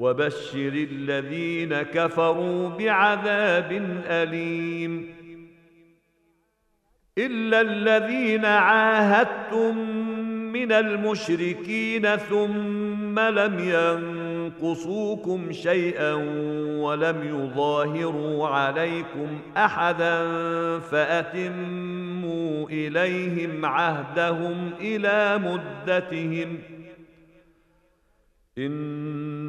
وبشر الذين كفروا بعذاب أليم. إلا الذين عاهدتم من المشركين ثم لم ينقصوكم شيئا ولم يظاهروا عليكم أحدا فأتموا إليهم عهدهم إلى مدتهم.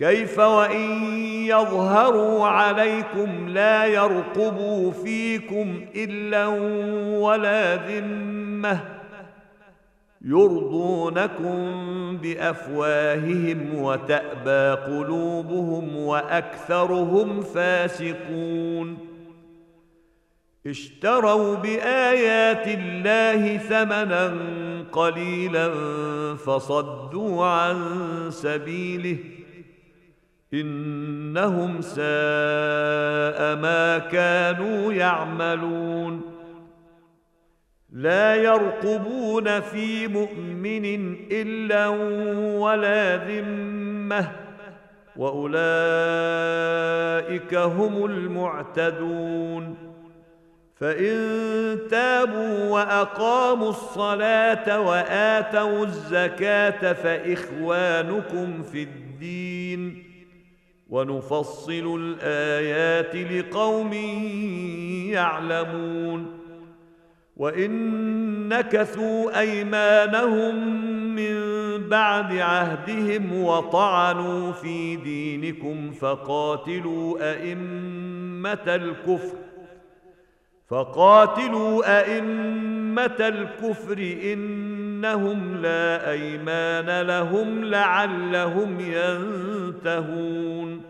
كيف وإن يظهروا عليكم لا يرقبوا فيكم إلا ولا ذمة يرضونكم بأفواههم وتأبى قلوبهم وأكثرهم فاسقون اشتروا بآيات الله ثمنا قليلا فصدوا عن سبيله إنهم ساء ما كانوا يعملون. لا يرقبون في مؤمن إلا ولا ذمة وأولئك هم المعتدون. فإن تابوا وأقاموا الصلاة وآتوا الزكاة فإخوانكم في الدين. ونفصل الآيات لقوم يعلمون. وإن نكثوا أيمانهم من بعد عهدهم وطعنوا في دينكم فقاتلوا أئمة الكفر فقاتلوا أئمة الكفر إنهم لا أيمان لهم لعلهم ينتهون.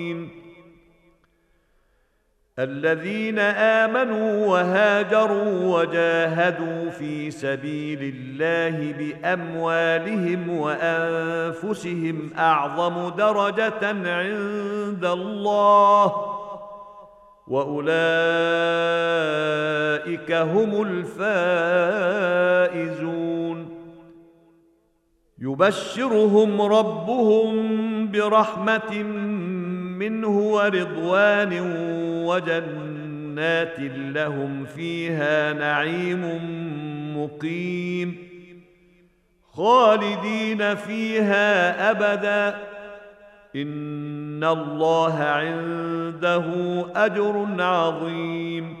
الذين آمنوا وهاجروا وجاهدوا في سبيل الله بأموالهم وأنفسهم أعظم درجة عند الله وأولئك هم الفائزون. يبشرهم ربهم برحمة منه ورضوان وجنات لهم فيها نعيم مقيم خالدين فيها أبدا. إن الله عنده أجر عظيم.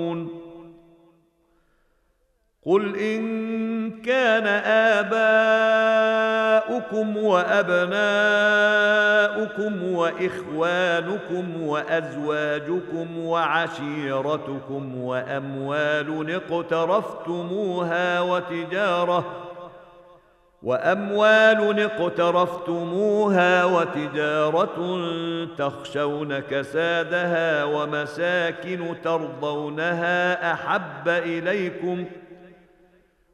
قل ان كان اباؤكم وابناؤكم واخوانكم وازواجكم وعشيرتكم واموال اقترفتموها وتجاره واموال اقترفتموها وتجاره تخشون كسادها ومساكن ترضونها احب اليكم ۖ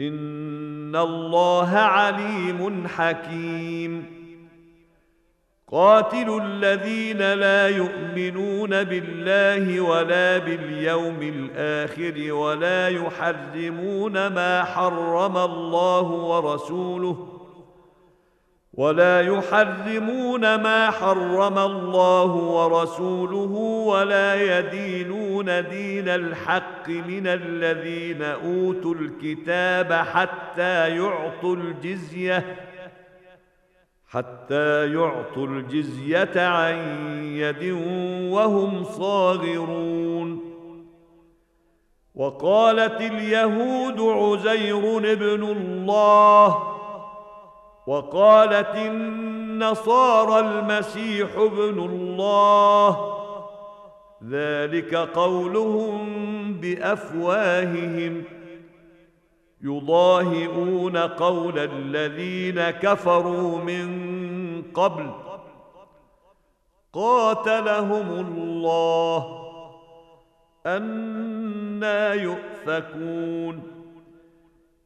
ان الله عليم حكيم. قاتلوا الذين لا يؤمنون بالله ولا باليوم الآخر ولا يحرمون ما حرم الله ورسوله ولا يحرمون ما حرم الله ورسوله ولا يدينون دين الحق من الذين أوتوا الكتاب حتى يعطوا الجزية حتى يعطوا الجزية عن يد وهم صاغرون. وقالت اليهود عزير ابن الله وقالت النصارى المسيح ابن الله. ذلك قولهم بأفواههم. يضاهئون قول الذين كفروا من قبل. قاتلهم الله. أنا يؤفكون.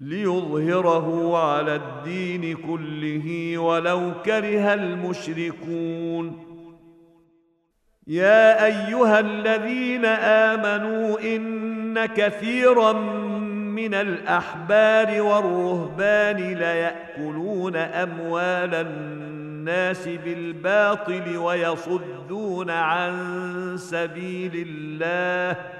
ليظهره على الدين كله ولو كره المشركون. يا أيها الذين آمنوا إن كثيرا من الأحبار والرهبان ليأكلون أموال الناس بالباطل ويصدون عن سبيل الله.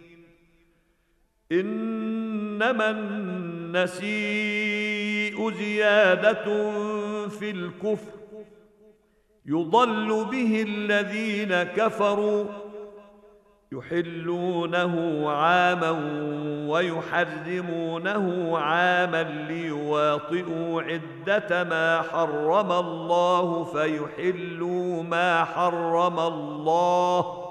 إنما النسيء زيادة في الكفر. يضل به الذين كفروا يحلونه عاما ويحرمونه عاما ليواطئوا عدة ما حرم الله فيحلوا ما حرم الله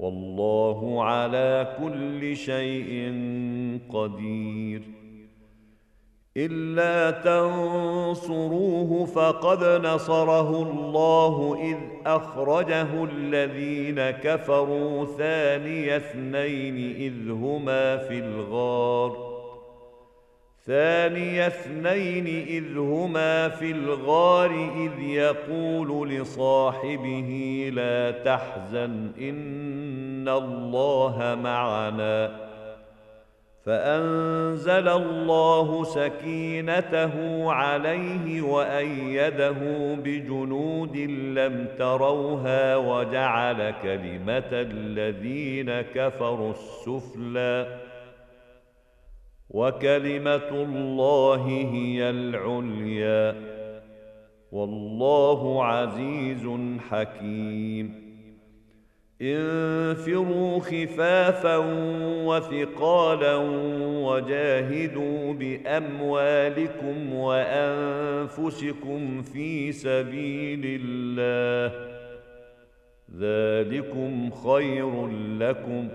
والله على كل شيء قدير. إلا تنصروه فقد نصره الله إذ أخرجه الذين كفروا ثاني اثنين إذ هما في الغار. ثاني اثنين إذ هما في الغار إذ يقول لصاحبه لا تحزن إن الله معنا. فأنزل الله سكينته عليه وأيده بجنود لم تروها وجعل كلمة الذين كفروا السفلى. وكلمة الله هي العليا. والله عزيز حكيم. انفروا خفافا وثقالا وجاهدوا بأموالكم وأنفسكم في سبيل الله. ذلكم خير لكم.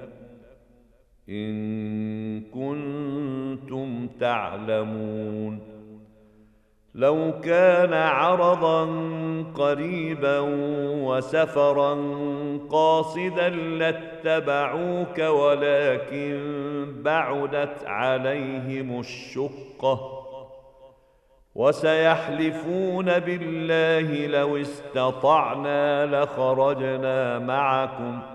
إن كنتم تعلمون لو كان عرضا قريبا وسفرا قاصدا لاتبعوك ولكن بعدت عليهم الشقة وسيحلفون بالله لو استطعنا لخرجنا معكم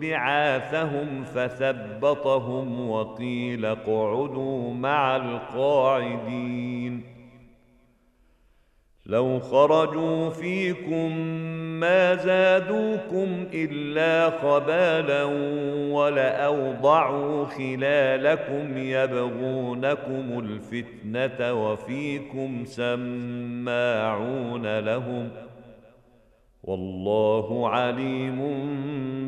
بعاثهم فثبطهم وقيل اقعدوا مع القاعدين. لو خرجوا فيكم ما زادوكم إلا خبالا ولأوضعوا خلالكم يبغونكم الفتنة وفيكم سماعون لهم والله عليم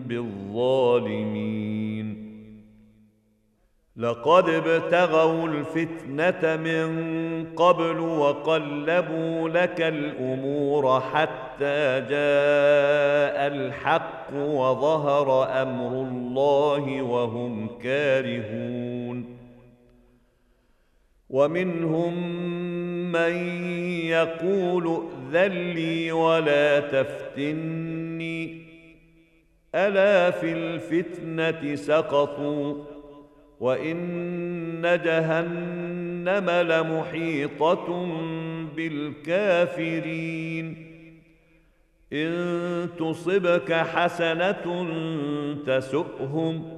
بالظالمين. لقد ابتغوا الفتنة من قبل وقلبوا لك الأمور حتى جاء الحق وظهر أمر الله وهم كارهون. ومنهم من يقول ائذن لي ولا تفتني. ألا في الفتنة سقطوا وإن جهنم لمحيطة بالكافرين. إن تصبك حسنة تسؤهم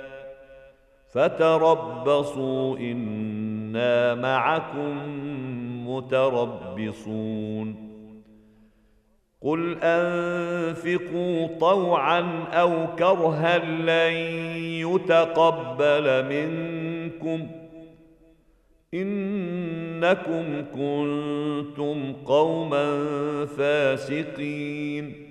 فتربصوا إنا معكم متربصون. قل أنفقوا طوعا أو كرها لن يتقبل منكم. إنكم كنتم قوما فاسقين.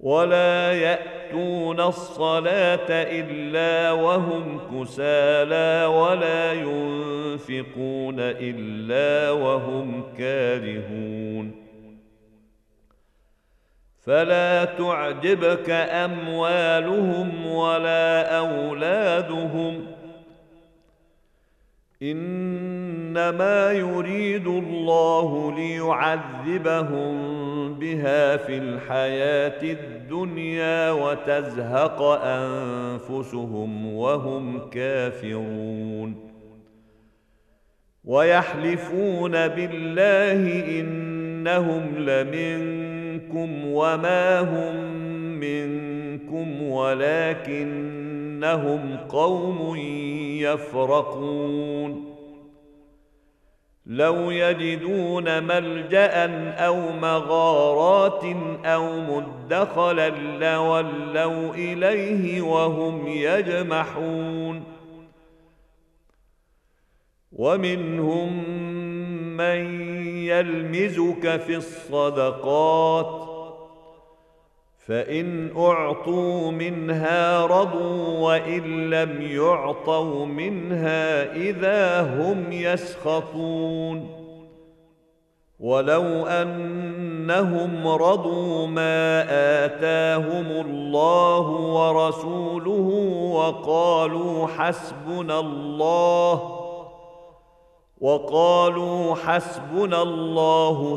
ولا يأتون الصلاة إلا وهم كسالى ولا ينفقون إلا وهم كارهون. فلا تعجبك أموالهم ولا أولادهم. إنما يريد الله ليعذبهم بها في الحياة الدنيا وتزهق أنفسهم وهم كافرون. ويحلفون بالله إنهم لمنكم وما هم منكم ولكنهم قوم يفرقون. لو يجدون ملجأ أو مغارات أو مدخلا لولوا إليه وهم يجمحون. ومنهم من يلمزك في الصدقات فإن أعطوا منها رضوا وإن لم يعطوا منها إذا هم يسخطون. ولو أنهم رضوا ما آتاهم الله ورسوله وقالوا حسبنا الله وقالوا حسبنا الله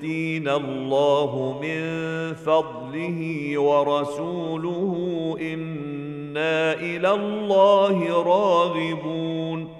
سيؤتينا الله من فضله ورسوله إنا إلى الله راغبون.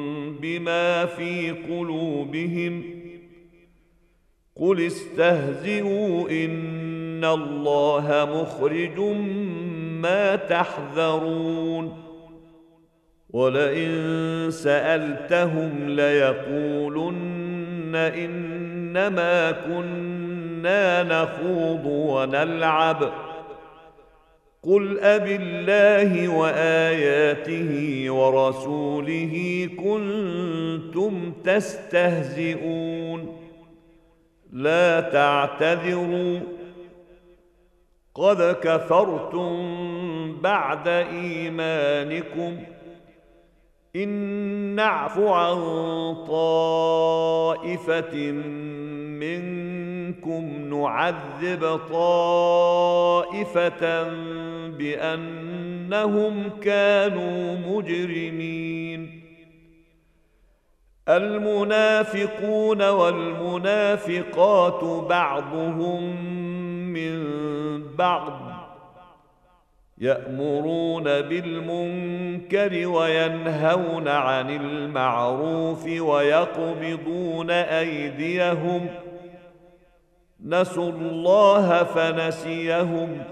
بما في قلوبهم قل استهزئوا إن الله مخرج ما تحذرون ولئن سألتهم ليقولن إنما كنا نخوض ونلعب قل اب الله واياته ورسوله كنتم تستهزئون. لا تعتذروا. قد كفرتم بعد ايمانكم. ان نعف عن طائفه منكم نعذب طائفة بأنهم كانوا مجرمين. المنافقون والمنافقات بعضهم من بعض يأمرون بالمنكر وينهون عن المعروف ويقبضون أيديهم نسوا الله فنسيهم.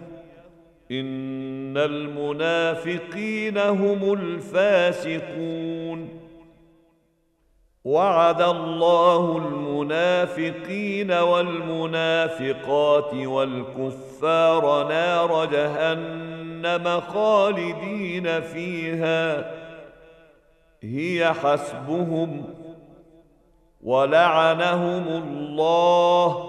إن المنافقين هم الفاسقون. وعد الله المنافقين والمنافقات والكفار نار جهنم خالدين فيها. هي حسبهم ولعنهم الله.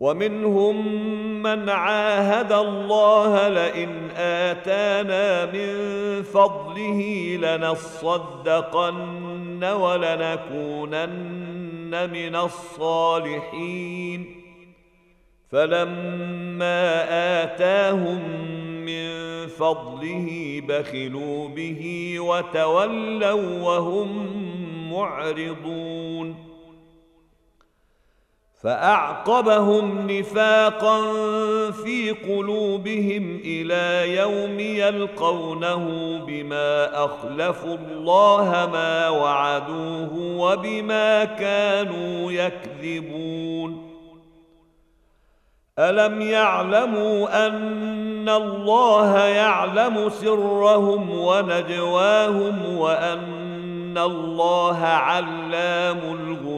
ومنهم من عاهد الله لئن آتانا من فضله لنصدقن ولنكونن من الصالحين. فلما آتاهم من فضله بخلوا به وتولوا وهم معرضون. فأعقبهم نفاقا في قلوبهم إلى يوم يلقونه بما أخلفوا الله ما وعدوه وبما كانوا يكذبون. ألم يعلموا أن الله يعلم سرهم ونجواهم وأن الله علام الغيوب؟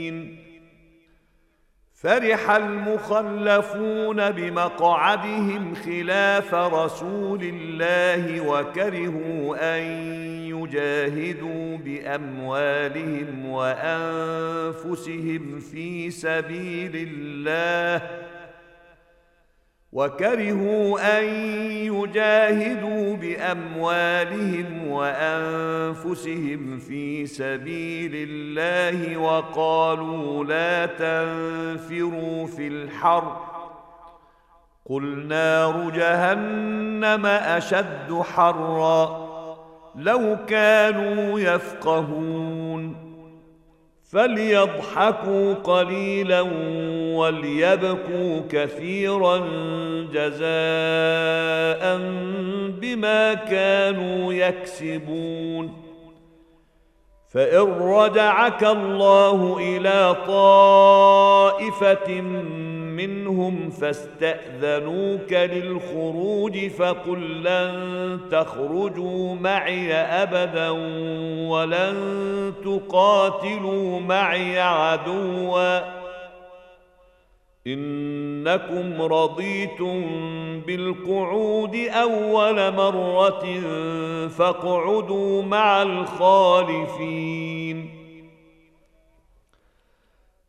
فرح المخلفون بمقعدهم خلاف رسول الله وكرهوا أن يجاهدوا بأموالهم وأنفسهم في سبيل الله وكرهوا أن يجاهدوا بأموالهم وأنفسهم في سبيل الله وقالوا لا تنفروا في الحر. قل نار جهنم أشد حرا. لو كانوا يفقهون. فليضحكوا قليلا وليبكوا كثيرا جزاء بما كانوا يكسبون. فإن رجعك الله إلى طائفة منهم فاستأذنوك للخروج فقل لن تخرجوا معي أبدا ولن تقاتلوا معي عدوا. إنكم رضيتم بالقعود أول مرة فاقعدوا مع الخالفين.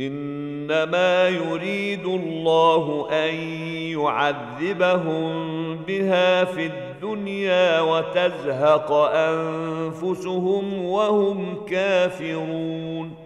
إنما يريد الله أن يعذبهم بها في الدنيا وتزهق أنفسهم وهم كافرون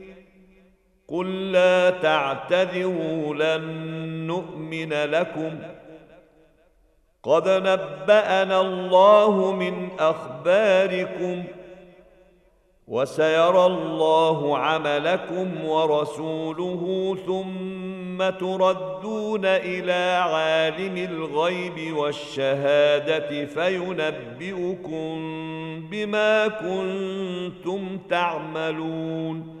قل لا تعتذروا لن نؤمن لكم. قد نبأنا الله من أخباركم وسيرى الله عملكم ورسوله ثم تردون إلى عالم الغيب والشهادة فينبئكم بما كنتم تعملون.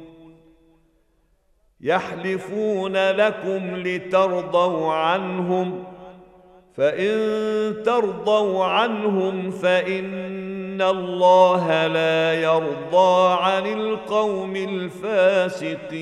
يحلفون لكم لترضوا عنهم فإن ترضوا عنهم فإن الله لا يرضى عن القوم الفاسقين.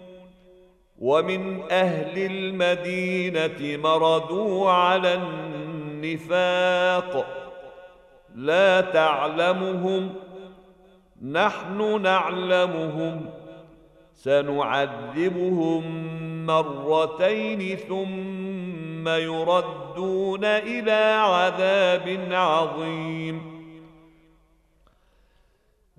ومن أهل المدينة مردوا على النفاق. لا تعلمهم نحن نعلمهم. سنعذبهم مرتين ثم يردون إلى عذاب عظيم.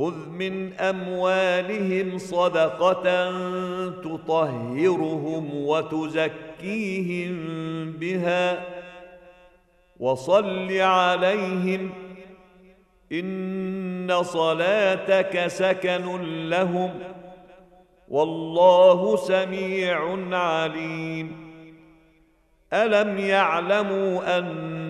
خذ من اموالهم صدقه تطهرهم وتزكيهم بها وصل عليهم ان صلاتك سكن لهم والله سميع عليم الم يعلموا ان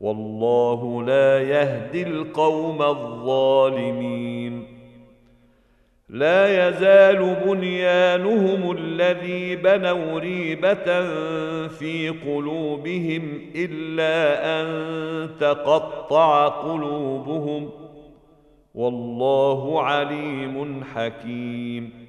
والله لا يهدي القوم الظالمين. لا يزال بنيانهم الذي بنوا ريبة في قلوبهم إلا أن تقطع قلوبهم. والله عليم حكيم.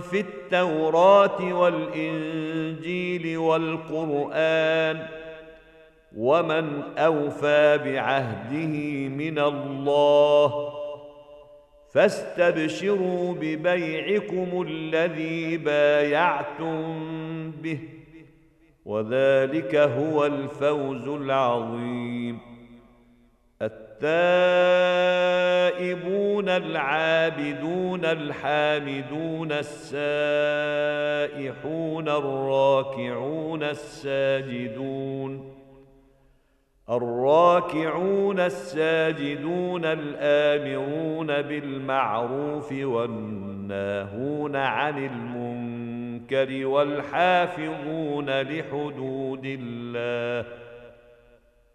في التوراة والإنجيل والقرآن ومن أوفى بعهده من الله فاستبشروا ببيعكم الذي بايعتم به وذلك هو الفوز العظيم التائبون العابدون الحامدون السائحون الراكعون الساجدون الراكعون الساجدون الآمرون بالمعروف والناهون عن المنكر والحافظون لحدود الله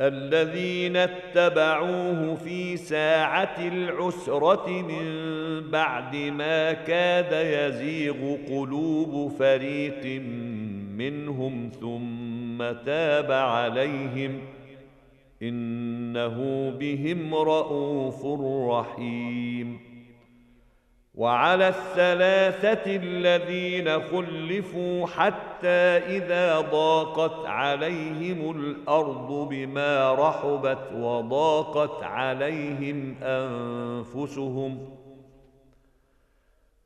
الذين اتبعوه في ساعة العسرة من بعد ما كاد يزيغ قلوب فريق منهم ثم تاب عليهم إنه بهم رءوف رحيم وعلى الثلاثة الذين خلفوا حتى إذا ضاقت عليهم الأرض بما رحبت وضاقت عليهم أنفسهم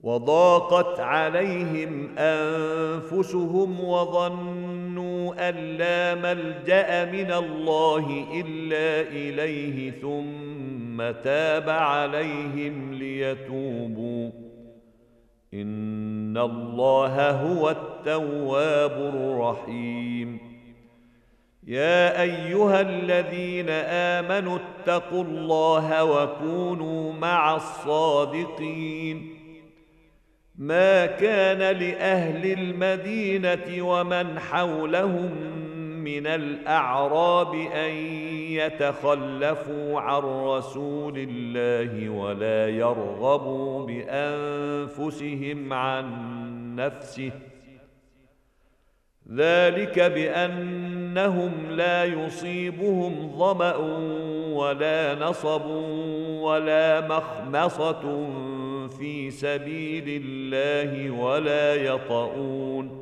وضاقت عليهم أنفسهم وظنوا أن لا ملجأ من الله إلا إليه ثم تاب عليهم ليتوبوا. إن الله هو التواب الرحيم. يا أيها الذين آمنوا اتقوا الله وكونوا مع الصادقين. ما كان لأهل المدينة ومن حولهم من الأعراب أن يتخلفوا عن رسول الله ولا يرغبوا بأنفسهم عن نفسه. ذلك بأنهم لا يصيبهم ظمأ ولا نصب ولا مخمصة في سبيل الله ولا يطؤون.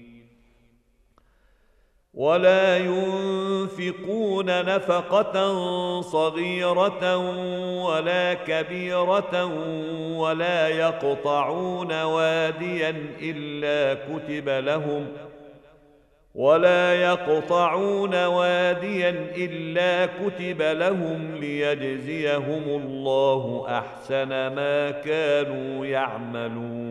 ولا ينفقون نفقة صغيرة ولا كبيرة ولا يقطعون واديا إلا كتب لهم ولا يقطعون واديا إلا كتب لهم ليجزيهم الله أحسن ما كانوا يعملون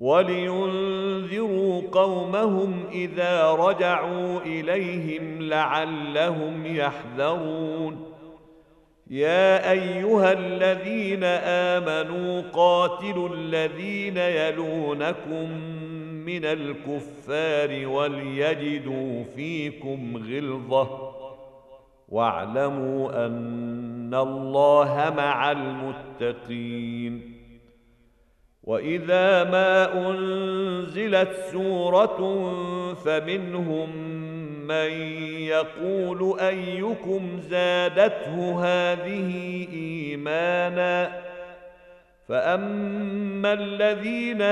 ولينذروا قومهم إذا رجعوا إليهم لعلهم يحذرون. يا أيها الذين آمنوا قاتلوا الذين يلونكم من الكفار وليجدوا فيكم غلظة. واعلموا أن الله مع المتقين. وإذا ما أنزلت سورة فمنهم من يقول أيكم زادته هذه إيمانا فأما الذين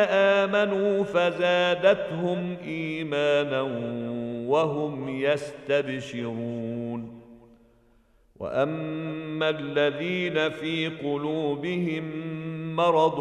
آمنوا فزادتهم إيمانا وهم يستبشرون وأما الذين في قلوبهم مرض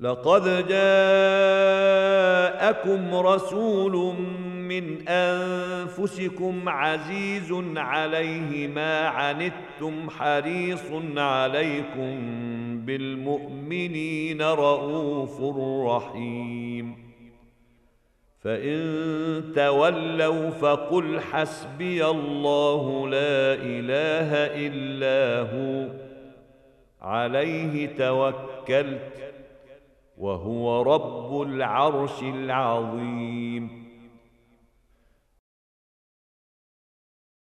لقد جاءكم رسول من أنفسكم عزيز عليه ما عنتم حريص عليكم بالمؤمنين رءوف رحيم. فإن تولوا فقل حسبي الله لا إله إلا هو. عليه توكلت. وهو رب العرش العظيم.